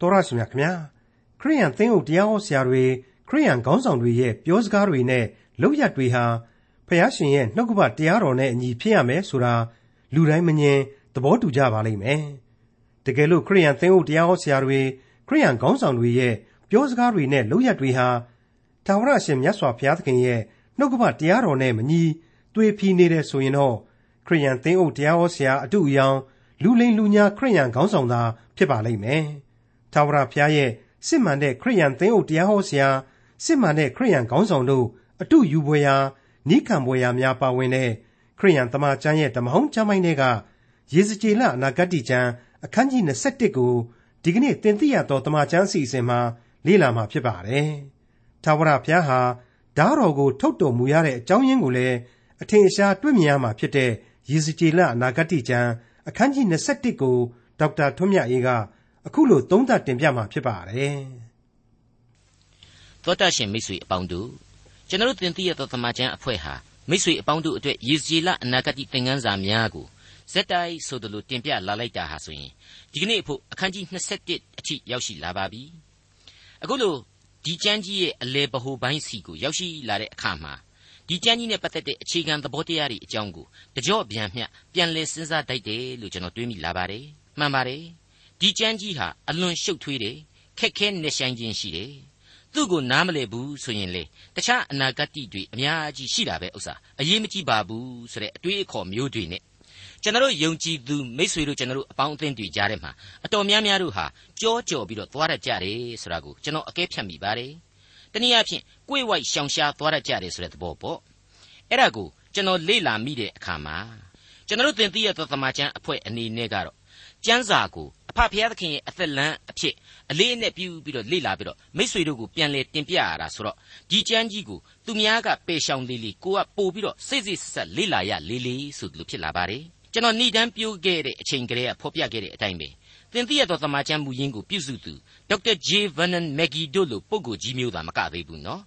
တော်ရရှိမြခင်ဗျာခရိယန်သင်းအုပ်တရားဟောဆရာတွေခရိယန်ခေါင်းဆောင်တွေရဲ့ပြောစကားတွေနဲ့လုပ်ရက်တွေဟာဖះရှင်ရဲ့နှုတ်ကပတရားတော်နဲ့အညီဖြစ်ရမယ်ဆိုတာလူတိုင်းမငြင်းသဘောတူကြပါလိမ့်မယ်တကယ်လို့ခရိယန်သင်းအုပ်တရားဟောဆရာတွေခရိယန်ခေါင်းဆောင်တွေရဲ့ပြောစကားတွေနဲ့လုပ်ရက်တွေဟာသာဝရရှင်မြတ်စွာဘုရားသခင်ရဲ့နှုတ်ကပတရားတော်နဲ့မညီသွေဖီနေတယ်ဆိုရင်တော့ခရိယန်သင်းအုပ်တရားဟောဆရာအတူအယောင်လူလိမ်လူညာခရိယန်ခေါင်းဆောင်သာဖြစ်ပါလိမ့်မယ်။ သာဝရဘုရားရဲ့စစ်မှန်တဲ့ခရိယန်သင်းအုပ်တရားဟောဆရာစစ်မှန်တဲ့ခရိယန်ခေါင်းဆောင်တို့အတူယူပွဲရာနိခံပွဲရာများပါဝင်တဲ့ခရိယန်တမန်ကျမ်းရဲ့ဓမ္မဟောင်းကျမ်းပိုင်းတွေကယေဇကျေလအနာဂတ်ကျမ်းအခန်းကြီး21ကိုဒီကနေ့သင်သိရသောတမန်ကျမ်းအစီအစဉ်မှာလေ့လာမှာဖြစ်ပါတယ်။သာဝရဘုရားဟာဓာတော်ကိုထုတ်တော်မူရတဲ့အကြောင်းရင်းကိုလည်းအထင်အရှားတွေ့မြင်ရမှာဖြစ်တဲ့ယေဇကျေလအနာဂတ်ကျမ်းအခန်းကြီး21ကိုဒေါက်တာထွန်းမြတ်အေးက အခုလိုသုံးသပ်တင်ပြมาဖြစ်ပါတယ်သောတရှင်မိတ်ဆွေအပေါင်းတို့ကျွန်တော်တင်ပြရသောသမာကျမ်းအဖွဲ့ဟာမိတ်ဆွေအပေါင်းတို့အတွက်ယေဇီလအနာဂတ်သင်ခန်းစာများကိုဇက်တိုက်ဆိုသလိုတင်ပြလာလိုက်တာဟာဆိုရင်ဒီကနေ့အဖို့အခန်းကြီး21အထိရောက်ရှိလာပါပြီအခုလိုဒီကျမ်းကြီးရဲ့အလေပဟိုပိုင်းစီကိုရောက်ရှိလာတဲ့အခါမှာဒီကျမ်းကြီးနဲ့ပတ်သက်တဲ့အခြေခံသဘောတရားတွေအကြောင်းကိုတကြော့ပြန်မျှပြန်လည်စဉ်းစားတတ်တယ်လို့ကျွန်တော်တွေးမိလာပါတယ်မှန်ပါတယ် ဒီကျမ်းကြီးဟာအလွန်ရှုပ်ထွေးတယ်ခက်ခဲနေဆိုင်ခြင်းရှိတယ်သူ့ကိုနားမလည်ဘူးဆိုရင်လေတခြားအနာဂတ်တွေအများကြီးရှိတာပဲဥစ္စာအရေးမကြီးပါဘူးဆိုတဲ့အတွေးအခေါ်မျိုးတွေနဲ့ကျွန်တော်ယုံကြည်သူမိษွေတို့ကျွန်တော်အပေါင်းအသင်းတွေကြားထဲမှာအတော်များများတို့ဟာကြောကြော်ပြီးတော့သွားရကြတယ်ဆိုတာကိုကျွန်တော်အကဲဖြတ်မိပါတယ်တနည်းအားဖြင့်ကိုယ်ဝိုက်ရှောင်ရှားသွားရကြတယ်ဆိုတဲ့သဘောပေါ့အဲ့ဒါကိုကျွန်တော်လေ့လာမိတဲ့အခါမှာကျွန်တော်သင်သိရသောသမာကျမ်းအဖွဲ့အနေနဲ့ကတော့ကျမ်းစာကို အဖဖျားသခင်ရဲ့အသက်လမ်းအဖြစ်အလေးအနက်ပြုပြီးတော့လေ့လာပြီးတော့မိษွေတို့ကိုပြန်လဲတင်ပြရတာဆိုတော့ဒီကျမ်းကြီးကိုသူများကပယ်ရှောင်လေးလေးကိုကပို့ပြီးတော့စိတ်စိတ်ဆက်လေ့လာရလေးလေးဆိုသလိုဖြစ်လာပါတယ်ကျွန်တော်ဏိဒန်းပြိုးခဲ့တဲ့အချိန်ကလေးကဖော်ပြခဲ့တဲ့အတိုင်းပဲသင်သိရသောသမာကျမ်းမူရင်းကိုပြုစုသူဒေါက်တာဂျေဗန်နန်မက်ဂီတို့လိုပုဂ္ဂိုလ်ကြီးမျိုးသာမကသေးဘူးနော်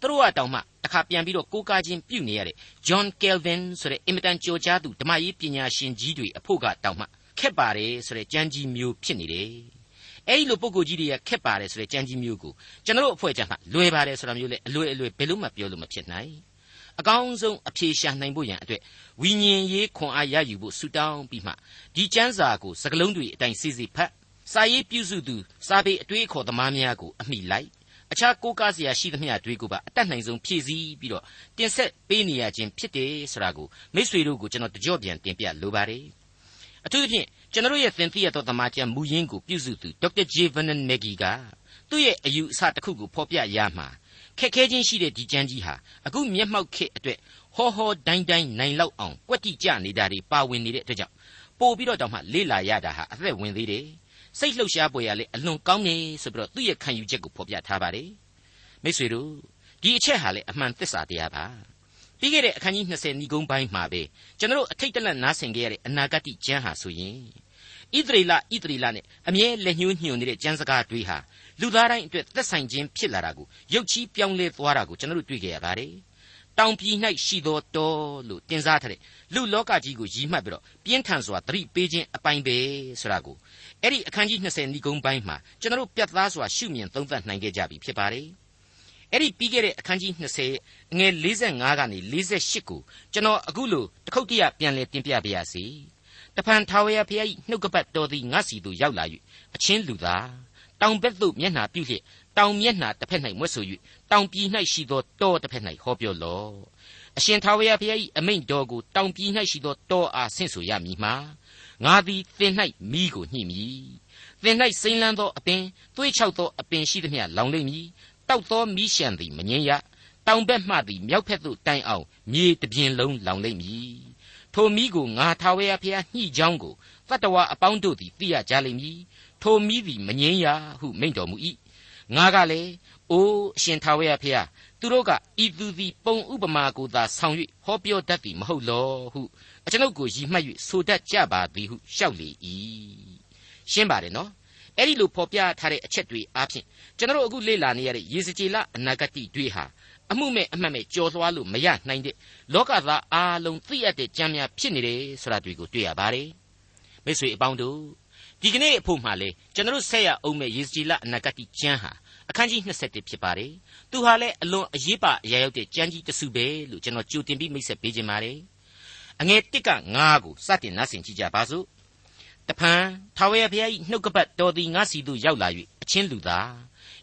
သူတို့ကတောင်မှတစ်ခါပြန်ပြီးတော့ကိုးကားခြင်းပြုနေရတဲ့ John Calvin ဆိုတဲ့အင်မတန်ကြော်ကြားသူဓမ္မရေးပညာရှင်ကြီးတွေအဖို့ကတောင်မှ ခက်ပါတယ်ဆိုတဲ့ကြမ်းကြီးမျိုးဖြစ်နေတယ်အဲ့ဒီလိုပုံကိုကြီးတွေကခက်ပါတယ်ဆိုတဲ့ကြမ်းကြီးမျိုးကိုကျွန်တော်တို့အဖွဲ့ကြမှာလွယ်ပါတယ်ဆိုတာမျိုးလေအလွယ်အလွယ်ဘယ်လို့မှပြောလို့မဖြစ်နိုင်အကောင်းဆုံးအဖြေရှာနိုင်ဖို့ရန်အတွက်ဝိညာဉ်ရေးခွန်အားရယူဖို့ဆူတောင်းပြီးမှဒီကျမ်းစာကိုစကလုံးတွေအတိုင်းစီစီဖတ်စာရေးပြုစုသူစာပေအတွေးခေါ်သမားများကိုအမိလိုက်အခြားကိုးကားစရာရှိသမျှတွေကိုပါအတတ်နိုင်ဆုံးဖြည့်ဆည်းပြီးတော့တင်ဆက်ပေးနေရခြင်းဖြစ်တယ်ဆိုတာကိုမိษွေတို့ကိုကျွန်တော်တကြော့ပြန်တင်ပြလိုပါတယ် အထူးသဖြင့်ကျွန်တော်ရဲ့သင်သိရသောသမာကျမ်းမူရင်းကိုပြုစုသူဒေါက်တာဂျေဗန်နန်မက်ဂီကသူ့ရဲ့အယူအဆတစ်ခုကိုဖော်ပြရမှာခက်ခဲချင်းရှိတဲ့ဒီကျမ်းကြီးဟာအခုမျက်မှောက်ခေတ်အတွက်ဟောဟောတိုင်းတိုင်းနိုင်လောက်အောင်ကွက်တိကြနေတာတွေပါဝင်နေတဲ့အတွက်ကြောင့်ပို့ပြီးတော့တောင်မှလေ့လာရတာဟာအသက်ဝင်သေးတယ်စိတ်လှုပ်ရှားပွေရလေအလွန်ကောင်းနေဆိုပြီးတော့သူ့ရဲ့ခံယူချက်ကိုဖော်ပြထားပါတယ်မိတ်ဆွေတို့ဒီအချက်ဟာလေအမှန်သစ္စာတရားပါ ပြီးခဲ့တဲ့အခန်းကြီး20ဏီကုန်းပိုင်းမှာပဲကျွန်တော်အထိတ်တလန့်နားဆင်ခဲ့ရတဲ့အနာဂတ်ကျမ်းဟာဆိုရင်ဣသရေလဣသရေလနဲ့အမြဲလက်ညှိုးညွှန်နေတဲ့ကျမ်းစကားတွေဟာလူသားတိုင်းအတွက်သက်ဆိုင်ခြင်းဖြစ်လာတာကိုရုပ်ချီးပြောင်းလဲသွားတာကိုကျွန်တော်တို့တွေ့ကြရပါတယ်။တောင်ပြည်၌ရှိသောတောလို့တင်စားထားတဲ့လူလောကကြီးကိုရည်မှတ်ပြီးတော့ပြင်းထန်စွာသတိပေးခြင်းအပိုင်းပဲဆိုတာကိုအဲ့ဒီအခန်းကြီး20ဏီကုန်းပိုင်းမှာကျွန်တော်တို့ပြတ်သားစွာရှုမြင်သုံးသပ်နိုင်ခဲ့ကြပြီဖြစ်ပါတယ်။ အဲ့ဒီပြီးခဲ့တဲ့အခန်းကြီး20ငွေ45ကနေ48ကိုကျွန်တော်အခုလို့တခုတ်တရပြန်လည်တင်ပြပါရစေ။တဖန်ထာဝရဘုရား၏နှုတ်ကပတ်တော်သည်ငါစီသို့ရောက်လာ၍အချင်းလူသားတောင်ဘက်သို့မျက်နှာပြုလျက်တောင်မျက်နှာတစ်ဖက်၌မွတ်ဆို၍တောင်ပြည်၌ရှိသောတောတစ်ဖက်၌ဟောပြောလော့အရှင်ထာဝရဘုရား၏အမိန့်တော်ကိုတောင်ပြည်၌ရှိသောတောအားဆင့်ဆိုရမည်မှာငါသည်သင်၌မိကိုညှိမည်သင်၌စိမ့်လန်းသောအပင်သွေးချောက်သောအပင်ရှိသမျှလောင်လိမ့်မည် တောက်သောမိရှံသည်မငင်းရတောင်ဘက်မှသည်မြောက်ဘက်သို့တိုင်အောင်မြေတပြင်လုံးလောင်လိမ့်မည်ထိုမိကိုငါထာဝရဘုရားညှိကြောင်းကိုတတ္တဝါအပေါင်းတို့သည်သိရကြလိမ့်မည်ထိုမိသည်မငြင်းရဟုမိန့်တော်မူ၏ငါကလည်းအိုးအရှင်ထာဝရဘုရားသူတို့ကဤသူသည်ပုံဥပမာကိုသာဆောင်၍ဟောပြောတတ်သည်မဟုတ်လောဟုအကျွန်ုပ်ကိုရည်မှတ်၍ဆိုတတ်ကြပါသည်ဟုလျှောက်လေ၏ရှင်းပါတယ်နော် အဲ့ဒီလိုဖော်ပြထားတဲ့အချက်တွေအားဖြင့်ကျွန်တော်အခုလေ့လာနေရတဲ့ယေစကြည်လအနာဂတ်တွေဟာအမှုမဲ့အမှတ်မဲ့ကြော်သွားလို့မရနိုင်တဲ့လောကသားအားလုံးသိရတဲ့ကြံများဖြစ်နေတယ်ဆိုတာတွေ့ကိုတွေ့ရပါတယ်မိတ်ဆွေအပေါင်းတို့ဒီကနေ့အဖို့မှလေကျွန်တော်ဆက်ရအောင်မဲ့ယေစကြည်လအနာဂတ်ကျမ်းဟာအခန်းကြီး21ဖြစ်ပါတယ်။သူဟာလည်းအလွန်အရေးပါအရာရောက်တဲ့ကျမ်းကြီးတစ်စုပဲလို့ကျွန်တော်ကြိုတင်ပြီးမိတ်ဆက်ပေးခြင်းပါတယ်။အငယ်1က9ကိုစတင်နှဆင်ကြည့်ကြပါစို့။ တဖန်ထာဝရဘုရား၏နှုတ်ကပတ်တော်သည်ငါစီသို့ရောက်လာ၍အချင်းလူသား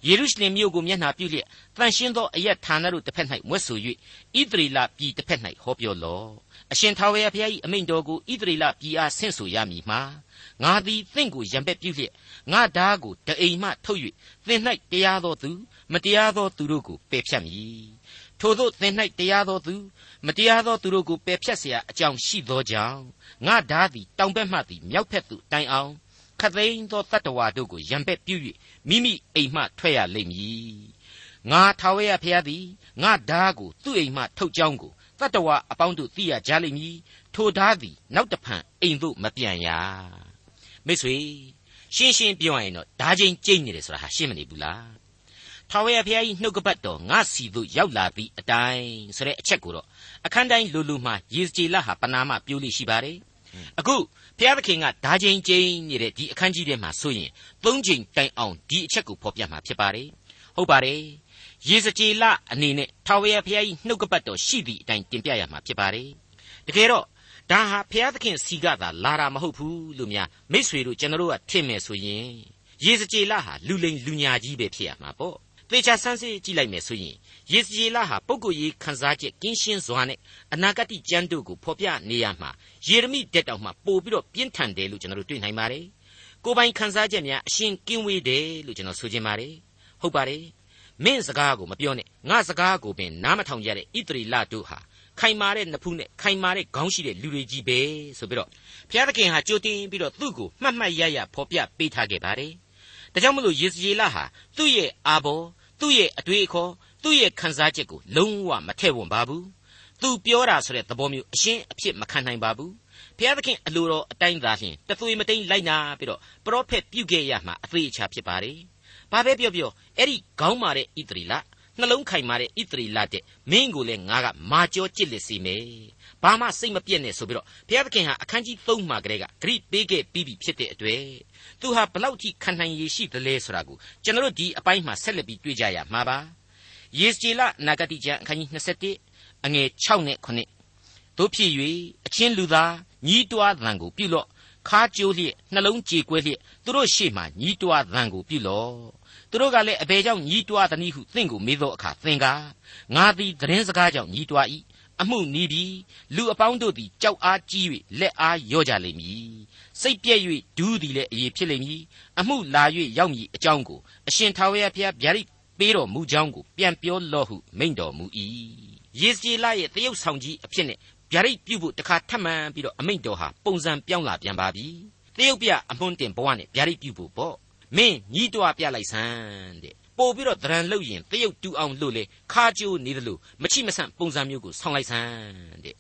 ယေရုရှလင်မြို့ကိုမျက်နှာပြုလျက်တန်ရှင်းသောအရက်ဌာနတို့တစ်ဖက်၌မွတ်ဆို၍ဣသရေလပြည်တစ်ဖက်၌ဟောပြောလော့။အရှင်ထာဝရဘုရား၏အမိန့်တော်ကိုဣသရေလပြည်အားဆင့်ဆိုရမည်မှာငါသည်သင်ကိုရံပက်ပြုလျက်ငါဓာကိုတအိမ်မှထုတ်၍သင်၌တရားသောသူမတရားသောသူတို့ကိုပယ်ဖြတ်မည် ထို့သောသင်၌တရားသောသူမတရားသောသူတို့ကိုပယ်ဖြတ်เสียအကြောင်းရှိသောကြောင့်ငါဓာသည်တောင်ဘက်မှသည်မြောက်ဘက်သို့တိုင်အောင်ခသိန်းသောတတ္တဝါတို့ကိုရံပက်ပြု၍မိမိအိမ်မှထွက်ရလိမ့်မည်ငါထာဝရဘုရားသည်ငါဓာကိုသူ့အိမ်မှထုတ်ကြောင်းကိုတတ္တဝါအပေါင်းတို့သိရကြလိမ့်မည်ထိုဓာသည်နောက်တဖန်အိမ်သို့မပြန်ရမိတ်ဆွေရှင်းရှင်းပြောရရင်တော့ဓာချင်းကျိတ်နေတယ်ဆိုတာဟာရှင်းမနေဘူးလား ထာဝရဘုရားကြီးနှုတ်ကပတ်တော်ငါစီတို့ရောက်လာပြီးအတိုင်းဆိုတဲ့အချက်ကိုတော့အခန်းတိုင်းလူလူမှာယေစကြည်လဟာပနာမပြိုးလိရှိပါတယ်အခုဘုရားသခင်ကဓာချင်းကျိန်နေတဲ့ဒီအခန်းကြီးထဲမှာဆိုရင်သုံးချိန်တိုင်အောင်ဒီအချက်ကိုဖော်ပြမှာဖြစ်ပါတယ်ဟုတ်ပါတယ်ယေစကြည်လအနေနဲ့ထာဝရဘုရားကြီးနှုတ်ကပတ်တော်ရှိသည့်အတိုင်းတင်ပြရမှာဖြစ်ပါတယ်တကယ်တော့ဒါဟာဘုရားသခင်စီကသာလာတာမဟုတ်ဘူးလို့များမိษွေတို့ကျွန်တော်တို့ကထင်မယ်ဆိုရင်ယေစကြည်လဟာလူလိန်လူညာကြီးပဲဖြစ်ရမှာပေါ့ သေချာဆန်းစစ်ကြည့်လိုက်မယ်ဆိုရင်ယေစကြည်လဟာပုဂ္ဂိုလ်ရေးခန်းစားချက်ကင်းရှင်းစွာနဲ့အနာဂတ်ကျမ်းတို့ကိုဖော်ပြနေရမှာယေရမိတက်တောင်မှပို့ပြီးတော့ပြင်းထန်တယ်လို့ကျွန်တော်တို့တွေ့နိုင်ပါတယ်ကိုယ်ပိုင်ခန်းစားချက်များအရှင်းကင်းဝေးတယ်လို့ကျွန်တော်ဆိုချင်ပါတယ်ဟုတ်ပါတယ်မင်းစကားကိုမပြောနဲ့ငါစကားကိုပင်နားမထောင်ကြတဲ့ဣသရီလတို့ဟာခိုင်မာတဲ့နဖူးနဲ့ခိုင်မာတဲ့ခေါင်းရှိတဲ့လူတွေကြီးပဲဆိုပြီးတော့ဘုရားသခင်ဟာကြိုတင်ပြီးတော့သူ့ကိုမှတ်မှတ်ရရဖော်ပြပေးထားခဲ့ပါတယ်။ ဒါကြောင့်မလို့ယေစယေလဟာသူ့ရဲ့အာဘောသူ့ရဲ့အတွေ့အခေါ်သူ့ရဲ့ခံစားချက်ကိုလုံးဝမထည့်ဝင်ပါဘူး။သူပြောတာဆိုတဲ့သဘောမျိုးအရှင်းအဖြစ်မခံနိုင်ပါဘူး။ဘုရားသခင်အလိုတော်အတိုင်းသာလျှင်တသွေမတိန်လိုက်နာပြီးတော့ပရောဖက်ပြုခဲ့ရမှာအသေးအချာဖြစ်ပါတယ်။ဘာပဲပြောပြောအဲ့ဒီခေါင်းမာတဲ့ဣသရီလ နှလုံးခိုင်မာတဲ့ဣသရီလတဲ့မင်းကိုလည်းငါကမာကြောကြစ်လက်စီမယ်ဘာမှစိတ်မပြည့်နဲ့ဆိုပြီးတော့ဘုရားသခင်ဟာအခန်းကြီး3မှာကလေးကဂရိပေးခဲ့ပြီးပြီဖြစ်တဲ့အတွက်သူဟာဘလောက်ထိခံနိုင်ရရှိသလဲဆိုတာကိုကျွန်တော်တို့ဒီအပိုင်းမှာဆက်လက်ပြီးတွေ့ကြရမှာပါယေစကျေလနာဂတိကျမ်းအခန်းကြီး21အငယ်6နဲ့9တို့ဖြစ်၍အချင်းလူသားညီးတွားသံကိုပြုလော့ခါကြိုးလျက်နှလုံးကြေကွဲလျက်သူတို့ရှေ့မှညီးတွားသံကိုပြုလော့ သူတို့ကလည်းအဘယ်ကြောင့်ညီးတွားသနည်းဟုသင်ကိုမေးသောအခါသင်ကငါသည်သတင်းစကားကြောင့်ညီးတွား၏အမှုနီးပြီးလူအပေါင်းတို့သည်ကြောက်အားကြီး၍လက်အားလျော့ကြလိမ့်မည်စိတ်ပြည့်၍ဒူးသည်လည်းအရေးဖြစ်လိမ့်မည်အမှုလာ၍ရောက်မည်အကြောင်းကိုအရှင်ထာဝရဘုရားဗျာဒိတ်ပေးတော်မူကြောင်းကိုပြန်ပြောလော့ဟုမိန့်တော်မူ၏ယေစကျေလရဲ့တရုတ်ဆောင်ကြီးအဖြစ်နဲ့ဗျာဒိတ်ပြုဖို့တခါထပ်မံပြီးတော့အမိန့်တော်ဟာပုံစံပြောင်းလာပြန်ပါပြီတရုတ်ပြအမွှန်းတင်ဘဝနဲ့ဗျာဒိတ်ပြုဖို့ပေါ့ မင်းညီးတွားပြလိုက်စမ်းတဲ့ပို့ပြီးတော့ဒရန်လှုပ်ရင်တရုတ်တူအောင်လို့လေခါကြိုးနေသလိုမချိမဆန့်ပုံစံမျိုးကိုဆောင်းလိုက်စမ်းတဲ့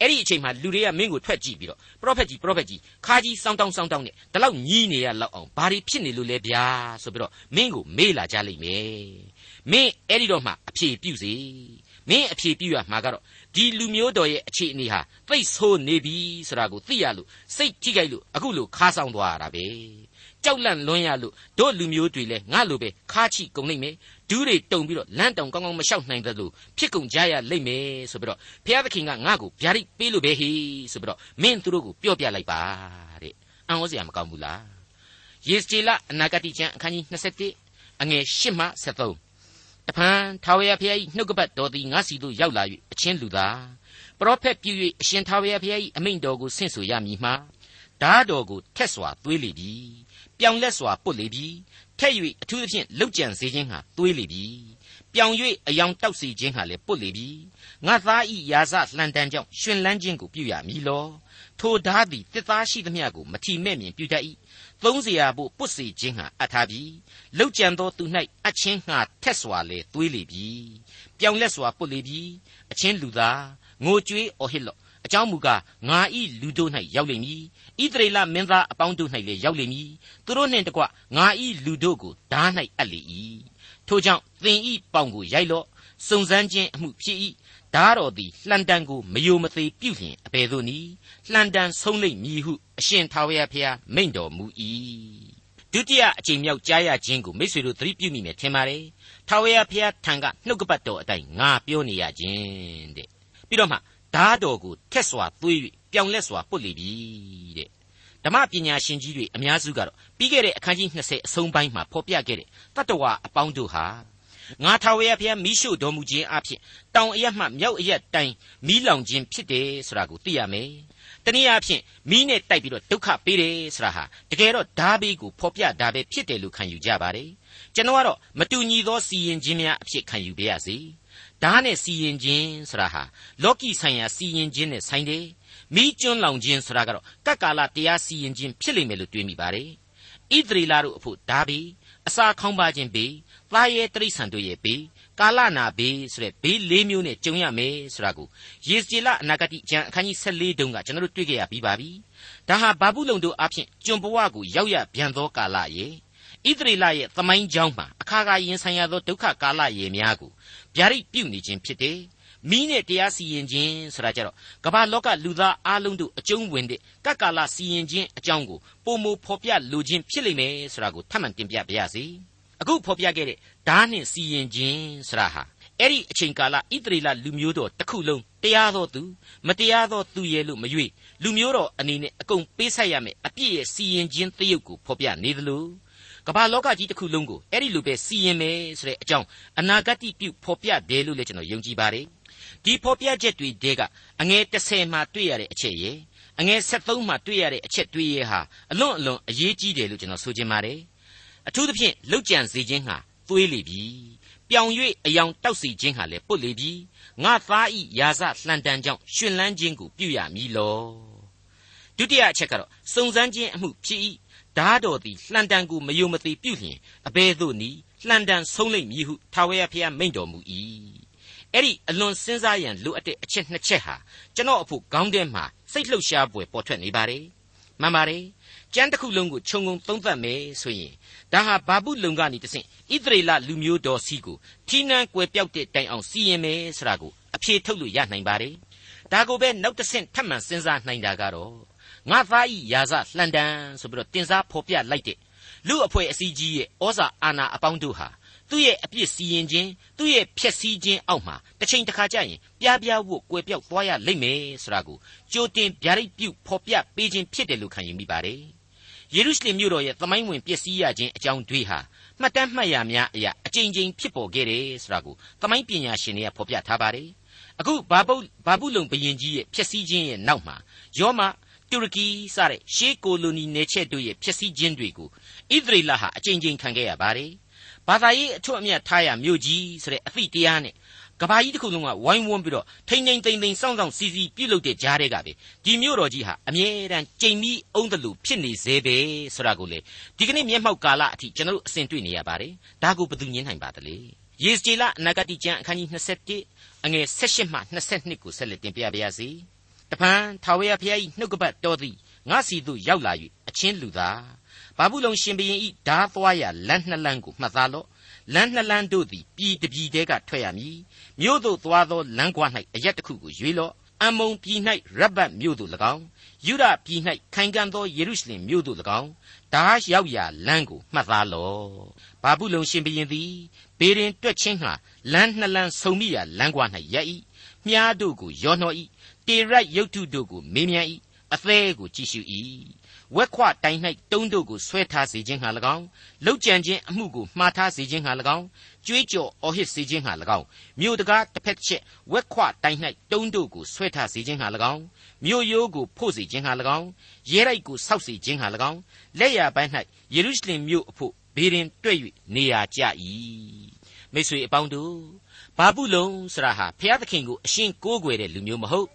အဲ့ဒီအချိန်မှာလူတွေကမင်းကိုထွက်ကြည့်ပြီးတော့ပရောဖက်ကြီးပရောဖက်ကြီးခါကြီးစောင်းတောင်းစောင်းတောင်းနဲ့ဒီလောက်ညီးနေရလောက်အောင်ဘာတွေဖြစ်နေလို့လဲဗျာဆိုပြီးတော့မင်းကိုမေးလာကြလိမ့်မယ်မင်းအဲ့ဒီတော့မှအဖြေပြုစေမင်းအဖြေပြုရမှာကတော့ဒီလူမျိုးတော်ရဲ့အခြေအနေဟာသိဆိုးနေပြီဆိုတာကိုသိရလို့စိတ်ထိခိုက်လို့အခုလိုခါဆောင်သွားရတာပဲ ကြောက်လန့်လွန်းရလို့တို့လူမျိုးတွေလည်းငါလိုပဲခါချိကုန်နိုင်မယ်ဒူးတွေတုံပြီးတော့လမ်းတောင်ကောင်းကောင်းမလျှောက်နိုင်သလိုဖြစ်ကုန်ကြရလိမ့်မယ်ဆိုပြီးတော့ဘုရားသခင်ကငါ့ကိုဗျာဒိတ်ပေးလို့ပဲဟေဆိုပြီးတော့မင်းသူတို့ကိုပြောပြလိုက်ပါတဲ့အံ့ဩစရာမကောင်းဘူးလားယေစကျေလအနာဂတိကျမ်းအခန်းကြီး27အငယ်8မှ73တဖန်ထာဝရဘုရား၏နှုတ်ကပတ်တော်သည်ငါစီသို့ရောက်လာ၍အချင်းလူသားပရောဖက်ပြု၍အရှင်ထာဝရဘုရား၏အမိန့်တော်ကိုဆင့်ဆိုရမည်မှာဓာတော်ကိုထက်စွာသွေးလေပြီ ပြောင်လက်စွာပွတ်လေပြီထက်၍အထူးသဖြင့်လှုပ်ကြံစေခြင်းဟာတွေးလေပြီပြောင်၍အယောင်တောက်စေခြင်းဟာလည်းပွတ်လေပြီငါသားဤယာစလှန်တန်းကြောင့်ရှင်လန်းခြင်းကိုပြုရမည်လောထိုဓာသည်တစ်သားရှိသမျှကိုမထီမဲ့မြင်ပြုတတ်၏သုံးစရာဖို့ပွတ်စေခြင်းဟာအထာပြီလှုပ်ကြံသောသူ၌အချင်းငှာထက်စွာလေတွေးလေပြီပြောင်လက်စွာပွတ်လေပြီအချင်းလူသားငိုကြွေးအော်ဟစ်လော့ အကြောင်းမူကားငါဤလူတို့၌ရောက်လိမ့်မည်ဣသရေလမင်းသားအပေါင်းတို့၌လည်းရောက်လိမ့်မည်သူတို့နှင့်တကွငါဤလူတို့ကိုဓား၌အပ်လေ၏ထိုကြောင့်သင်ဤပေါင်ကိုရိုက်လော့စုံစမ်းခြင်းအမှုဖြစ်၏ဒါတော်သည်လှန်တန်ကိုမယိုမသေးပြုလျင်အဘယ်သို့နည်းလှန်တန်ဆုံးလိမ့်မည်ဟုအရှင်ထာဝရဘုရားမိန့်တော်မူ၏ဒုတိယအကြိမ်မြောက်ကြားရခြင်းကိုမိษွေတို့သတိပြုမိမယ်ထင်ပါတယ်ထာဝရဘုရားထံကနှုတ်ကပတ်တော်အတိုင်းငါပြောနေရခြင်းတဲ့ပြီးတော့မှ ဓာတော်ကိုထက်စွာသွေး၍ပြောင်လက်စွာပုတ်လေပြီတဲ့ဓမ္မပညာရှင်ကြီးတွေအများစုကတော့ပြီးခဲ့တဲ့အခန်းကြီး20အဆုံးပိုင်းမှာဖော်ပြခဲ့တဲ့တတ္တဝါအပေါင်းတို့ဟာငါထာဝရဘုရားမိရှုတော်မူခြင်းအဖြစ်တောင်အရမှမြောက်အရတိုင်မိလောင်ခြင်းဖြစ်တယ်ဆိုတာကိုသိရမယ်။တနည်းအားဖြင့်မိနဲ့တိုက်ပြီးတော့ဒုက္ခပေးတယ်ဆိုတာဟာတကယ်တော့ဓာဘေးကိုဖော်ပြတာပဲဖြစ်တယ်လို့ခံယူကြပါတယ်။ကျွန်တော်ကတော့မတူညီသောစီရင်ခြင်းများအဖြစ်ခံယူပါရစေ။ ဓာနဲ့စီရင်ခြင်းဆိုတာဟာလောကီဆိုင်ရာစီရင်ခြင်းနဲ့ဆိုင်တယ်။မိကျွန်းလောင်ခြင်းဆိုတာကတော့ကပ်ကာလတရားစီရင်ခြင်းဖြစ်လိမ့်မယ်လို့တွေးမိပါတယ်။ဣသရေလတို့အဖို့ဓာဘေးအစာခေါင်းပါခြင်းဘေးသားရဲတိရစ္ဆာန်တို့ရဲ့ဘေးကာလနာဘေးဆိုတဲ့ဘေး၄မျိုးနဲ့ကြုံရမယ်ဆိုတာကိုယေစကျေလအနာဂတိကျမ်းအခန်းကြီး14တုန်းကကျွန်တော်တို့တွေ့ကြရပြီးပါပြီ။ဒါဟာဘာဘူးလုံတို့အဖြစ်ကျွန်ဘဝကိုရောက်ရပြန်သောကာလရဲ့ ဣသရေလရဲ့သမိုင်းကြောင်းမှာအခါခါရင်ဆိုင်ရသောဒုက္ခကာလရေများကိုဗျာဒိတ်ပြုနေခြင်းဖြစ်တယ်။မိနဲ့တရားစီရင်ခြင်းဆိုတာကြတော့ကမ္ဘာလောကလူသားအလုံးတို့အကျုံးဝင်တဲ့ကပ်ကာလစီရင်ခြင်းအကြောင်းကိုပုံမဖော်ပြလိုခြင်းဖြစ်လိမ့်မယ်ဆိုတာကိုထပ်မံတင်ပြပါရစေ။အခုဖော်ပြခဲ့တဲ့ဓာနှင့်စီရင်ခြင်းဆရာဟာအဲ့ဒီအချိန်ကာလဣသရေလလူမျိုးတော်တစ်ခုလုံးတရားတော်သူမတရားသောသူရဲ့လို့မရွေ့လူမျိုးတော်အနေနဲ့အကုန်ပေးဆက်ရမယ်အပြည့်ရဲ့စီရင်ခြင်းတရုပ်ကိုဖော်ပြနေသလို ကမ္ဘာလောကကြီးတစ်ခုလုံးကိုအဲ့ဒီလိုပဲစီရင်မယ်ဆိုတဲ့အကြောင်းအနာဂတ်ပြုဖော်ပြတယ်လို့လည်းကျွန်တော်ယုံကြည်ပါတယ်ဒီဖော်ပြချက်တွေတဲကအငယ်30မှာတွေ့ရတဲ့အချက်ရဲ့အငယ်73မှာတွေ့ရတဲ့အချက်တွေရဲ့ဟာအလွန်အလွန်အရေးကြီးတယ်လို့ကျွန်တော်ဆိုချင်ပါတယ်အထူးသဖြင့်လှုပ်ကြံစေခြင်းဟာသွေးလေပြီပြောင်၍အယောင်တောက်စီခြင်းဟာလည်းပုတ်လေပြီငါသားဤယာစလှန်တန်ကြောင့်ရှင်လန်းခြင်းကိုပြုရမည်လောဒုတိယအချက်ကတော့စုံစမ်းခြင်းအမှုဖြစ်၏ ဓာတော်သည်လှန်တန်ကိုမယုံမသိပြုလျင်အဘဲသို့နီလှန်တန်ဆုံးလိမ့်မည်ဟုထာဝရဘုရားမိန့်တော်မူ၏အဲ့ဒီအလွန်စဉ်းစားရန်လိုအပ်တဲ့အချက်နှစ်ချက်ဟာကျွန်တော်အဖို့ခေါင်းထဲမှာစိတ်လှုပ်ရှားပွေပေါ်ထွက်နေပါတယ်မှန်ပါတယ်ကျမ်းတစ်ခုလုံးကိုခြုံငုံသုံးသပ်မယ်ဆိုရင်ဒါဟာဘာပုလုံကနေတဆင့်ဣသရေလလူမျိုးတော်စီကိုထီးနှံကွယ်ပြောက်တဲ့တိုင်အောင်စီရင်မယ်ဆိုတာကိုအဖြေထုတ်လို့ရနိုင်ပါတယ်ဒါကိုပဲနောက်တဆင့်ထပ်မံစဉ်းစားနိုင်တာကတော့ ငါသားဤယာစလှန်တန်ဆိုပြီးတော့တင်စားဖော်ပြလိုက်တဲ့လူအဖွဲ့အစည်းကြီးရဲ့ဩဇာအာဏာအပေါင်းတို့ဟာသူ့ရဲ့အပြစ်စီရင်ခြင်းသူ့ရဲ့ဖျက်ဆီးခြင်းအောက်မှာတစ်ချိန်တစ်ခါကျရင်ပြားပြားဝတ်ကွယ်ပြောက်သွားရလိမ့်မယ်ဆိုတာကိုကြိုတင်ဗျာဒိတ်ပြုဖော်ပြပေးခြင်းဖြစ်တယ်လို့ခံယူမိပါတယ်ယေရုရှလင်မြို့တော်ရဲ့သမိုင်းဝင်ပျက်စီးရခြင်းအကြောင်းတွေဟာမှတ်တမ်းမှတ်ရများအရာအကြိမ်ကြိမ်ဖြစ်ပေါ်ခဲ့တယ်ဆိုတာကိုသမိုင်းပညာရှင်တွေကဖော်ပြထားပါတယ်အခုဘာပုဘာပုလုံဘရင်ကြီးရဲ့ဖျက်ဆီးခြင်းရဲ့နောက်မှာယောမ တူရကီစတဲ့ရှေးကိုလိုနီနယ်ချက်တို့ရဲ့ဖျက်ဆီးခြင်းတွေကိုဣသရေလဟာအကြိမ်ကြိမ်ခံခဲ့ရပါတယ်ဘာသာရေးအထွတ်အမြတ်ထားရမြို့ကြီးဆိုတဲ့အသည့်တရားနဲ့ကဘာကြီးတစ်ခုလုံးကဝိုင်းဝန်းပြီးတော့ထိမ့်ထိမ့်သိမ့်သိမ့်စောင့်စောင့်စီစီပြုတ်လုတဲ့ကြားတွေကပဲဒီမြို့တော်ကြီးဟာအမြဲတမ်းကြိမ်ပြီးအုံးတယ်လို့ဖြစ်နေသေးပဲဆိုတာကိုလေဒီကနေ့မျက်မှောက်ကာလအထိကျွန်တော်တို့အစဉ်တွေ့နေရပါတယ်ဒါကိုဘယ်သူညင်းနိုင်ပါသလဲယေစကျေလအနာဂတိကျမ်းအခန်းကြီး27အငယ်16မှ22ကိုဆက်လက်တင်ပြပါရစေ တပန်ထာဝရဘုရား၏နှုတ်ကပတ်တော်သည်ငါစီသို့ရောက်လာ၍အချင်းလူသားဘာဘူးလုံရှင်ဘရင်ဤဓာသွားရလမ်းနှစ်လမ်းကိုမှတ်သားလော့လမ်းနှစ်လမ်းတို့သည်ပြည်တပြည်တဲကထွက်ရမည်မြို့သို့သွားသောလမ်းကွာ၌အရက်တစ်ခုကိုရွေးလော့အမုံပြည်၌ရဘတ်မြို့သို့၎င်းယူဒပြည်၌ခိုင်ခံ့သောယေရုရှလင်မြို့သို့၎င်းဒါရောက်ရာလမ်းကိုမှတ်သားလော့ဘာဘူးလုံရှင်ဘရင်သည်ဘေရင်တွက်ချင်းဟာလမ်းနှစ်လမ်းဆုံမိရာလမ်းကွာ၌ရပ်၏မြားတို့ကိုရောနှော၏ တေရက်ရုတ်ထုတို့ကိုမေးမြန်း၏အသေးကိုကြည့်ရှု၏ဝက်ခွတိုင်၌တုံးတို့ကိုဆွဲထားစေခြင်းဟာ၎င်းလှုပ်ကြံခြင်းအမှုကိုမှားထားစေခြင်းဟာ၎င်းကြွေးကြော်အော်ဟစ်စေခြင်းဟာ၎င်းမြို့တကားတစ်ဖက်ချက်ဝက်ခွတိုင်၌တုံးတို့ကိုဆွဲထားစေခြင်းဟာ၎င်းမြို့ရိုးကိုဖို့စေခြင်းဟာ၎င်းရဲရိုက်ကိုဆောက်စေခြင်းဟာ၎င်းလက်ရပိုင်း၌ယေရုရှလင်မြို့အဖို့ဘေရင်တွေ့၍နေရာကျ၏မိတ်ဆွေအပေါင်းတို့ဘာဘူးလုံဆရာဟာဖျားသခင်ကိုအရှင်ကိုးကွယ်တဲ့လူမျိုးမဟုတ်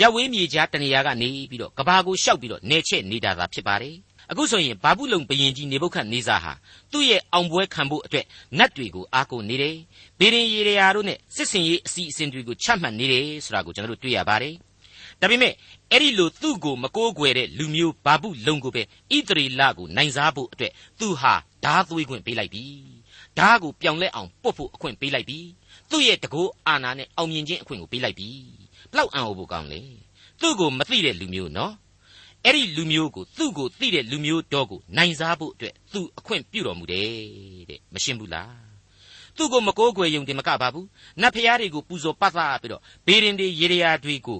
ရပ်ဝေးမြေကြားတနေရာကနေပြီးတော့ကဘာကိုရှောက်ပြီးတော့နေချက်နေတာသာဖြစ်ပါတယ်အခုဆိုရင်ဘာဘူးလုံဘယင်ကြီးနေဘုခတ်နေစာဟာသူ့ရဲ့အောင်ပွဲခံဖို့အတွက်နတ်တွေကိုအားကိုနေတယ်။ဘေရင်ရေရာတို့နဲ့စစ်စင်ရေးအစီအစဉ်တွေကိုချမှတ်နေတယ်ဆိုတာကိုကျွန်တော်တို့တွေ့ရပါတယ်။ဒါပေမဲ့အဲ့ဒီလိုသူ့ကိုမကိုးကွယ်တဲ့လူမျိုးဘာဘူးလုံကိုပဲဣသရေလကိုနိုင်စားဖို့အတွက်သူဟာဓာသွေးခွင့်ပေးလိုက်ပြီ။ဓာကိုပြောင်းလဲအောင်ပုတ်ဖို့အခွင့်ပေးလိုက်ပြီ။သူ့ရဲ့တကူအာနာနဲ့အောင်မြင်ခြင်းအခွင့်ကိုပေးလိုက်ပြီ ဘလောက်အံ့ဩဖို့ကောင်းလဲသူ့ကိုမသိတဲ့လူမျိုးနော်အဲ့ဒီလူမျိုးကိုသူ့ကိုသိတဲ့လူမျိုးတော်ကိုနိုင်စားဖို့အတွက်သူအခွင့်ပြုတော်မူတယ်တဲ့မရှင်းဘူးလားသူ့ကိုမကိုးကွယ်ယုံတယ်မကပါဘူးနတ်ဖျားတွေကိုပူဇော်ပတ်သားပြီးတော့ဘေရင်တွေရေရာတွေကို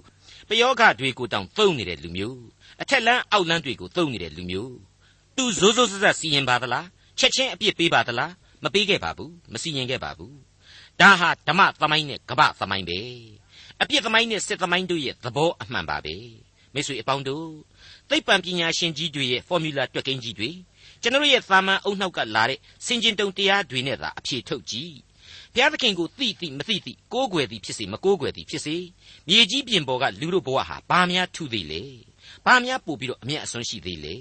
ပယောဂတွေကိုတောင်သုံးနေတဲ့လူမျိုးအထက်လန်းအောက်လန်းတွေကိုသုံးနေတဲ့လူမျိုးသူဇိုးဇိုးဆက်ဆက်စီရင်ပါသလားချက်ချင်းအပြစ်ပေးပါသလားမပေးခဲ့ပါဘူးမစီရင်ခဲ့ပါဘူးဒါဟာဓမ္မသမိုင်းနဲ့ကပ္ပသမိုင်းပဲ အပြစ်သမိုင်းနဲ့စစ်သမိုင်းတို့ရဲ့သဘောအမှန်ပါပဲမိတ်ဆွေအပေါင်းတို့သိပ္ပံပညာရှင်ကြီးတွေရဲ့ formula တွက်ကိန်းကြီးတွေကျွန်တော်ရဲ့သာမန်အုံနောက်ကလာတဲ့စင်ကျင်တုံတရားတွေနဲ့သာအဖြေထုတ်ကြည့်ဘုရားသခင်ကိုသိသိမသိသိကိုးကွယ်သည်ဖြစ်စေမကိုးကွယ်သည်ဖြစ်စေမြေကြီးပြင်ပေါ်ကလူတို့ဘဝဟာဘာများထူသေးလဲဘာများပို့ပြီးတော့အမျက်အစွန်းရှိသေးလဲ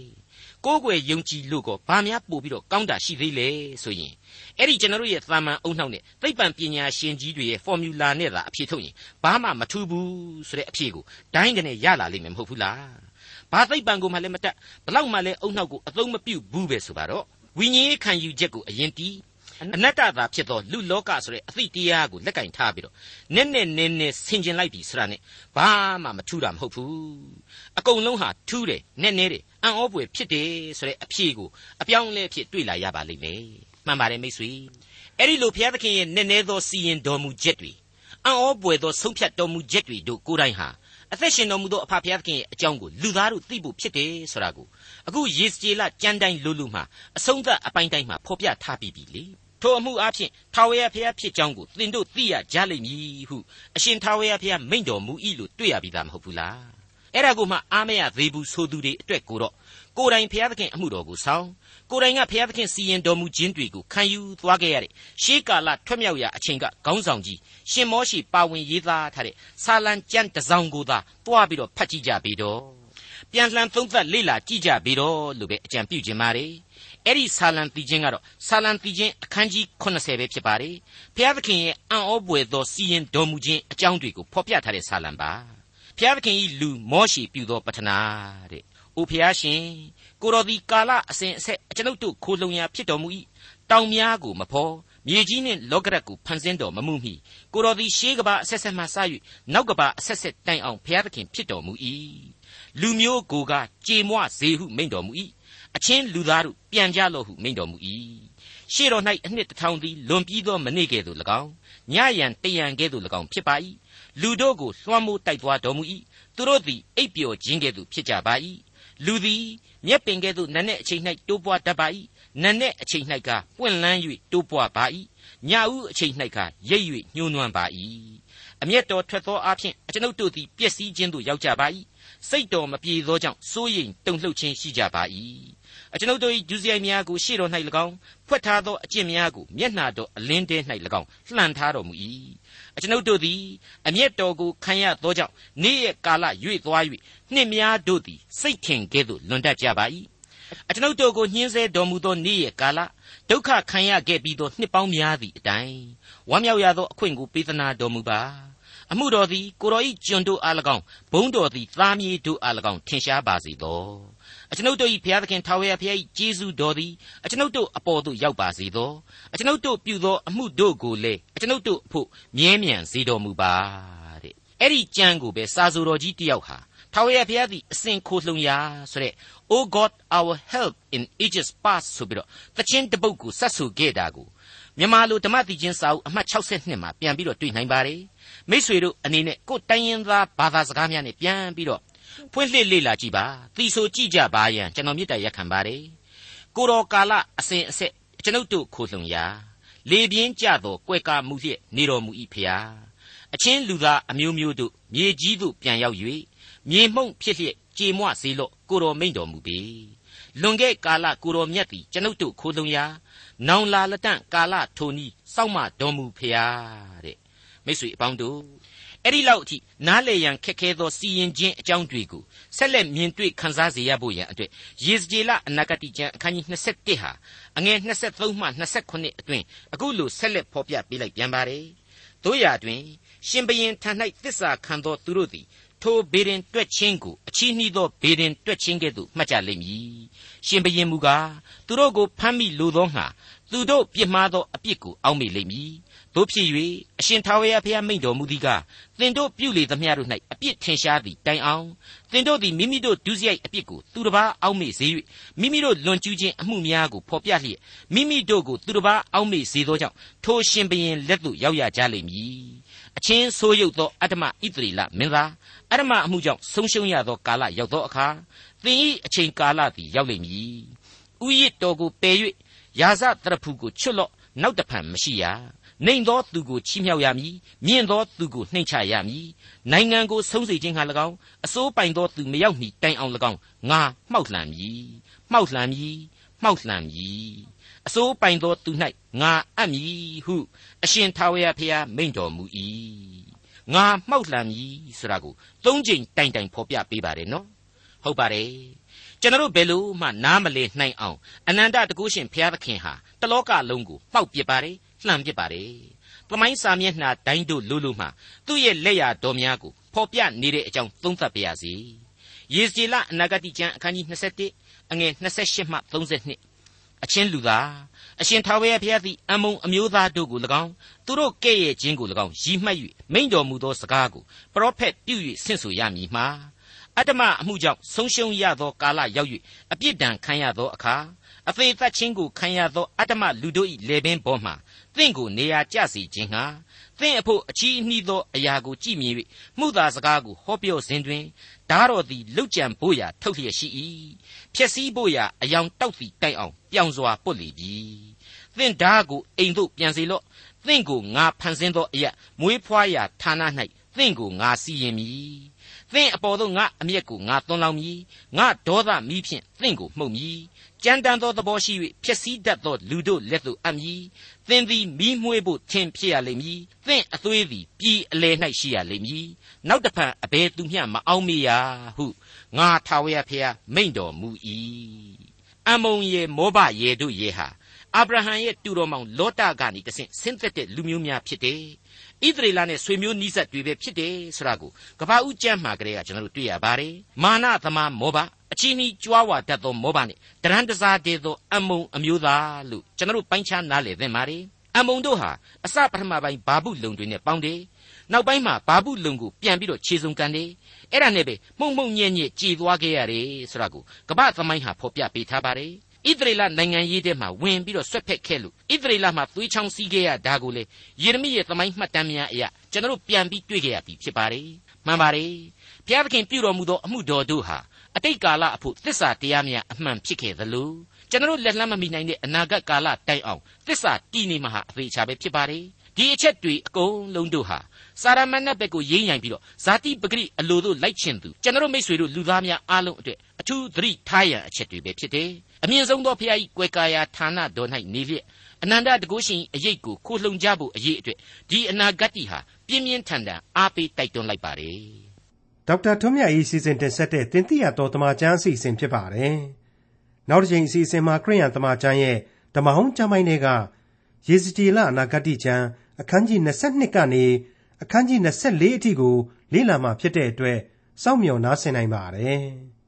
ကိုးကွယ်ယုံကြည်လို့ကောဘာများပို့ပြီးတော့ကောင်းတာရှိသေးလဲဆိုရင်အဲ့ဒီကျွန်တော်တို့ရဲ့သာမန်အုံနှောက်နဲ့သိပ္ပံပညာရှင်ကြီးတွေရဲ့ formula နဲ့သာအဖြေထုတ်ရင်ဘာမှမထူးဘူးဆိုတဲ့အဖြေကိုဒိုင်းကနေရလာလိမ့်မယ်မဟုတ်ဘူးလားဘာသိပ္ပံကိုမှလည်းမတတ်ဘလောက်မှလည်းအုံနှောက်ကိုအသုံးမပြုဘူးပဲဆိုပါတော့ဝိညာဉ်ခံယူချက်ကိုအရင်တီးအနတ္တသာဖြစ်သောလူလောကဆိုတဲ့အသိတရားကိုလက်ကင်ထားပြီးတော့နက်နဲ့နဲနဲ့ဆင်ကျင်လိုက်ပြီဆိုတာနဲ့ဘာမှမထူးတာမဟုတ်ဘူးအကုန်လုံးဟာထူးတယ်နက်နဲတယ် အံ့ဩပွေဖြစ်တယ်ဆိုတဲ့အဖြေကိုအပြောင်းအလဲဖြစ်တွေ့လာရပါလိမ့်မယ်မှန်ပါတယ်မိတ်ဆွေအဲ့ဒီလိုဘုရားသခင်ရဲ့နက်နဲသောစီရင်တော်မူချက်တွေအံ့ဩပွေသောဆုံးဖြတ်တော်မူချက်တွေတို့ကိုယ်တိုင်ဟာအသက်ရှင်တော်မူသောအဖဖျားသခင်ရဲ့အကြောင်းကိုလူသားတို့သိဖို့ဖြစ်တယ်ဆိုတာကိုအခုယေစကျေလကြမ်းတိုင်းလူလူမှာအဆုံးသတ်အပိုင်းတိုင်းမှာဖော်ပြထားပြီးပြီလေထိုအမှုအဖြစ်ထာဝရဘုရားဖြစ်ကြောင်းကိုသင်တို့သိရကြလိမ့်မည်ဟုအရှင်ထာဝရဘုရားမိန့်တော်မူ၏လို့တွေ့ရပြီးသားမဟုတ်ဘူးလား အဲ့ဒါကိုမှအားမရသေးဘူးဆိုသူတွေအတွက်ကိုတော့ကိုယ်တိုင်ဘုရားသခင်အမှုတော်ကိုဆောင်ကိုယ်တိုင်ကဘုရားသခင်စီရင်တော်မူခြင်းတွေကိုခံယူသွားခဲ့ရတဲ့ရှေးကာလထွတ်မြောက်ရာအချိန်ကခေါင်းဆောင်ကြီးရှင်မောရှိပါဝင်ရေးသားထားတဲ့ဆာလံကျမ်းတစ်စောင်ကိုသာတွားပြီးတော့ဖတ်ကြည့်ကြပြီတော့ပြန်လှန်သုံးသပ်လေ့လာကြည့်ကြပြီတော့လို့ပဲအကြံပြုခြင်းပါတယ်အဲ့ဒီဆာလံတီချင်းကတော့ဆာလံတီချင်းအခန်းကြီး80ပဲဖြစ်ပါတယ်ဘုရားသခင်ရဲ့အံ့ဩပွေသောစီရင်တော်မူခြင်းအကြောင်းတွေကိုဖော်ပြထားတဲ့ဆာလံပါ ဘုရားသခင်ဤလူမောရှိပြုသောပတနာတဲ့။အိုဖျားရှင်ကိုတော်သည်ကာလအစဉ်အဆက်အကျွန်ုပ်တို့ခိုလှုံရာဖြစ်တော်မူ၏တောင်များကိုမဖော်မြေကြီးနှင့်လောကရက်ကိုဖန်ဆင်းတော်မမူမီကိုတော်သည်ရှေးကဘာအဆက်ဆက်မှစ၍နောက်ကဘာအဆက်ဆက်တိုင်အောင်ဘုရားသခင်ဖြစ်တော်မူ၏လူမျိုးကိုကကြေမွစေဟုမိန့်တော်မူ၏အချင်းလူသားတို့ပြန်ကြလော့ဟုမိန့်တော်မူ၏ရှေ့တော်၌အနှစ်တစ်ထောင်သည်လွန်ပြီးသောမနေ့ကဲ့သို့၎င်းညရန်တရန်ကဲ့သို့၎င်းဖြစ်ပါ၏ လူတို့ကိုလွှမ်းမိုးတိုက်သွားတော်မူ၏သူတို့သည်အိပ်ပျော်ခြင်းကဲ့သို့ဖြစ်ကြပါ၏လူသည်မြက်ပင်ကဲ့သို့နတ်နဲ့အချိန်၌တိုးပွားတတ်ပါ၏နတ်နဲ့အချိန်၌ကပွင့်လန်း၍တိုးပွားပါ၏ညဦးအချိန်၌ကရိပ်၍ညှိုးနွမ်းပါ၏အမျက်တော်ထွက်သောအဖြစ်အကျွန်ုပ်တို့သည်ပျက်စီးခြင်းသို့ရောက်ကြပါ၏စိတ်တော်မပြေသောကြောင့်စိုးရိမ်တုန်လှုပ်ခြင်းရှိကြပါ၏အကျွန်ုပ်တို့၏ဒုစရိုက်များကိုရှေ့တော်၌၎င်းဖွက်ထားသောအကျင့်များကိုမျက်နှာတော်အလင်းတဲ၌၎င်းလှန်ထားတော်မူ၏ အကျွန်ုပ်တို့သည် အမျက်တော်ကိုခံရသောကြောင့်နေ့ရက်ကာလ၍သွား၍နှစ်များတို့သည် စိတ်ထင်ကဲ့သို့လွန်တတ်ကြပါ၏အကျွန်ုပ်တို့ကိုညှင်းဆဲတော်မူသောနေ့ရက်ကာလဒုက္ခခံရခဲ့ပြီးသောနှစ်ပေါင်းများသည့်အတိုင်းဝမ်းမြောက်ရသောအခွင့်ကိုပေးသနာတော်မူပါအမှုတော်သည်ကိုတော်ဤကျွန်တို့အား၎င်းဘုံတော်သည်သားမြေတို့အား၎င်းထင်ရှားပါစေသော အကျွန်ုပ်တို့၏ဘုရားသခင်ထာဝရဘုရား၏ကျေးဇူးတော်သည်အကျွန်ုပ်တို့အပေါ်သို့ရောက်ပါစေသောအကျွန်ုပ်တို့ပြုသောအမှုတို့ကိုလည်းအကျွန်ုပ်တို့အဖို့မြဲမြံစေတော်မူပါတဲ့အဲ့ဒီကြံကိုပဲစာဆိုတော်ကြီးတယောက်ဟာထာဝရဘုရားသည်အစဉ်ခိုလှုံရာဆိုတဲ့ Oh God our help in ages past ဆိုပြီးတော့သချင်းတပုတ်ကိုဆက်ဆိုခဲ့တာကိုမြန်မာလိုဓမ္မတိချင်းစာအုပ်အမှတ်62မှာပြန်ပြီးတော့တွေ့နိုင်ပါတယ်မိษွေတို့အနေနဲ့ကိုယ်တိုင်းရင်းသားဘာသာစကားများနဲ့ပြန်ပြီးတော့ ဖွင့်လှစ်လေ့လာကြည့်ပါသိဆိုကြည့်ကြပါရန်ကျွန်တော်မြစ်တာရက်ခံပါတယ်ကိုတော်ကာလအစဉ်အဆက်ကျွန်ုပ်တို့ခိုလှုံရာလေပြင်းကြသောကွယ်ကာမှုလျက်နေတော်မူ၏ဖျားအချင်းလူသားအမျိုးမျိုးတို့မြေကြီးသို့ပြန်ရောက်၍မြေမှုန့်ဖြစ်လျက်ကြေမွစေလော့ကိုတော်မိန်တော်မူပေလွန်ခဲ့ကာလကိုတော်မြတ်သည်ကျွန်ုပ်တို့ခိုလှုံရာနောင်လာလက်တန့်ကာလထိုနီးစောင့်မတော်မူဖျားတဲ့မိတ်ဆွေအပေါင်းတို့ အဲ့ဒီလောက်အထိနားလေရန်ခက်ခဲသောစီရင်ခြင်းအကြောင်းတွေကိုဆက်လက်မြင်တွေ့ခန်းစားစေရဖို့ရန်အတွက်ယေဇကျေလအနာဂတိကျမ်းအခန်းကြီး21ဟာအငယ်23မှ29အတွင်အခုလိုဆက်လက်ဖော်ပြပေးလိုက်ပြန်ပါတယ်။တို့ရာတွင် ရှင်ဘရင်ထံ၌သစ္စာခံသောသူတို့သည်ထိုဘေရင်တွက်ချင်းကိုအချီးနှီးသောဘေရင်တွက်ချင်းကဲ့သို့မှတ်ကြလိမ့်မည်။ရှင်ဘရင်မူကားသူတို့ကိုဖမ်းမိလိုသောငှာ သူတို့ပြစ်မှားသောအပြစ်ကိုအောက်မေ့လိမ့်မည်တို့ဖြစ်၍အရှင်ထာဝရဘုရားမိန့်တော်မူသည်ကားသင်တို့ပြုလေသမျှတို့၌အပြစ်ထင်ရှားသည်တိုင်အောင်သင်တို့သည်မိမိတို့ဒုစရိုက်အပြစ်ကိုသူတစ်ပါးအောက်မေ့စေ၍မိမိတို့လွန်ကျူးခြင်းအမှုများကိုဖော်ပြလျက်မိမိတို့ကိုသူတစ်ပါးအောက်မေ့စေသောကြောင့်ထိုရှင်ဘရင်လက်သို့ရောက်ရကြလိမ့်မည်အချင်းဆိုးရုပ်သောအတ္တမဣသရေလမင်းသားအတ္တမအမှုကြောင့်ဆုံးရှုံးရသောကာလရောက်သောအခါသင်၏အချိန်ကာလသည်ရောက်လိမ့်မည်ဥယျစ်တော်ကိုပယ်၍ ယာဇတရဖူကိုချွတ်လော့နောက်တဖန်မရှိရနှိမ်သောသူကိုချီးမြှောက်ရမည်မြင့်သောသူကိုနှိမ်ချရမည်နိုင်ငံကိုဆုံးစေခြင်းဟာ၎င်းအစိုးပိုင်သောသူမရောက်မီတိုင်အောင်၎င်းငါမှောက်လှန်မည်မှောက်လှန်မည်မှောက်လှန်မည်အစိုးပိုင်သောသူ၌ငါအပ်မည်ဟုအရှင်ထာဝရဘုရားမိန့်တော်မူ၏ငါမှောက်လှန်မည်ဆိုတာကိုသုံးချိန်တိုင်တိုင်ဖော်ပြပေးပါတယ်နော်ဟုတ်ပါတယ် ကျွန်တော်တို့ဘယ်လို့မှနားမလည်နိုင်အောင်အနန္တတကုရှင်ဘုရားသခင်ဟာတလောကလုံးကိုမှောက်ပစ်ပါတယ်လှန်ပစ်ပါတယ်။သမိုင်းစာမျက်နှာတိုင်းတို့လူလူမှသူ့ရဲ့လက်ရာတော်များကိုဖော်ပြနေတဲ့အကြောင်းသုံးသပ်ပါရစေ။ယေဇေလအနာဂတိကျမ်းအခန်းကြီး21အငယ်28မှ32အချင်းလူသားအရှင်ထာဝရဘုရားသည်အမုံအမျိုးသားတို့ကို၎င်းသူတို့ကဲ့ရဲ့ခြင်းကို၎င်းရည်မှတ်၍မိန့်တော်မူသောစကားကိုပရောဖက်ပြု၍ဆင့်ဆိုရမည်မှာ အတ္တမအမှုကြောင့်ဆုံးရှုံးရသောကာလရောက်၍အပြစ်ဒဏ်ခံရသောအခါအသေးသက်ချင်းကိုခံရသောအတ္တမလူတို့၏လေပင်ပေါ်မှသင်ကိုနေရာကျစေခြင်းဟာသင်အဖို့အချီးအနှီးသောအရာကိုကြည်မြင်၍မှုသာစကားကိုဟောပြောစဉ်တွင်ဓာတော်သည်လုတ်ကြံဖို့ရာထုတ်လျက်ရှိ၏ဖြစ်စည်းဖို့ရာအယောင်တောက်စီတိုက်အောင်ပြောင်စွာပုတ်လေပြီသင်ဓာကိုအိမ်သို့ပြန်စေလော့သင်ကိုငါဖန်ဆင်းသောအရာမွေးဖွားရာဌာန၌သင်ကိုငါစီရင်မည် သင်အပေါ်သို့ငါအမျက်ကိုငါသွန်းလောင်းမည်ငါဒေါသမီးဖြင့်သင်ကိုမှုတ်မည်ကြမ်းတမ်းသောသဘောရှိ၍ဖြစ်စည်းတတ်သောလူတို့လက်သို့အပ်မည်သင်သည်မီးမွှေးဖို့ထင်ဖြစ်ရလိမ့်မည်သင်အသွေးသည်ပြည်အလယ်၌ရှိရလိမ့်မည်နောက်တဖန်အဘယ်သူမျှမအောင်မေရဟုငါထာဝရဘုရားမိန့်တော်မူ၏အမုံရေမောဘရေတို့ရေဟာအာဗြဟံရဲ့တူတော်မောင်လောတကနေတဆင့်ဆင်းသက်တဲ့လူမျိုးများဖြစ်တယ် ဣသရေလနဲ့ဆွေမျိုးနီးစပ်တွေပဲဖြစ်တယ်ဆိုတာကိုကပ္ပဦးကျမ်းမှာကလေးကကျွန်တော်တို့တွေ့ရပါတယ်မာနသမားမောဘအချီးနှီးကြွားဝါတတ်သောမောဘနဲ့တရန်တစားတည်းသောအမုံအမျိုးသားလို့ကျွန်တော်တို့ပိုင်းခြားနားလည်သင့်ပါတယ်အမုံတို့ဟာအစပထမပိုင်းဘာဘူးလုံတွေနဲ့ပေါင်းတယ်နောက်ပိုင်းမှာဘာဘူးလုံကိုပြန်ပြီးတော့ခြေစုံကန်တယ်အဲ့ဒါနဲ့ပဲမှုံမှုံညံ့ညံ့ကြည်သွားခဲ့ရတယ်ဆိုတာကိုကပ္ပသမိုင်းဟာဖော်ပြပေးထားပါတယ် ဣသရေလနိုင်ငံရေးထဲမှာဝင်ပြီးတော့ဆွတ်ဖက်ခဲ့လို့ဣသရေလမှာသွေးချောင်းစီးခဲ့ရတာကိုလေယေရမိရဲ့သမိုင်းမှတ်တမ်းများအရာကျွန်တော်တို့ပြန်ပြီးတွေ့ခဲ့ရပြီဖြစ်ပါတယ်မှန်ပါတယ်ဘုရားသခင်ပြုတော်မူသောအမှုတော်တို့ဟာအတိတ်ကာလအဖို့သစ္စာတရားများအမှန်ဖြစ်ခဲ့သလိုကျွန်တော်လက်လှမ်းမမီနိုင်တဲ့အနာဂတ်ကာလတိုင်အောင်သစ္စာတည်နေမှာဟာအသေးချာပဲဖြစ်ပါတယ်ဒီအချက်တွေအကုန်လုံးတို့ဟာစာရမဏတ်ဘက်ကိုရိမ့်ညိုင်ပြီးတော့ဇာတိပဂရိအလိုတို့လိုက်ချင်သူကျွန်တော်မိတ်ဆွေတို့လူသားများအားလုံးအတွက်အထူးသတိထားရန်အချက်တွေပဲဖြစ်တယ် အမြင့်ဆုံးသောဖခင်၏ကွယ်ကာယာဌာနတော်၌နေလျက်အနန္တတကုရှင်အရေးကိုခိုလှုံကြဖို့အရေးအတွက်ဒီအနာဂတ်တီဟာပြင်းပြင်းထန်ထန်အားပေးတိုက်တွန်းလိုက်ပါတယ်ဒေါက်တာထွန်းမြတ်၏စီစဉ်တင်ဆက်တဲ့တင်ပြတော်တမချန်းအစီအစဉ်ဖြစ်ပါတယ်နောက်တစ်ချိန်အစီအစဉ်မှာခရိယန်တမချန်းရဲ့ဓမ္မဟောင်းကျမ်းပိုင်းတွေကယေဇကျေလအနာဂတ်ကျမ်းအခန်းကြီး22ကနေအခန်းကြီး24အထိကိုလေ့လာမှဖြစ်တဲ့အတွက်စောင့်မျှော်နားဆင်နိုင်ပါတယ်။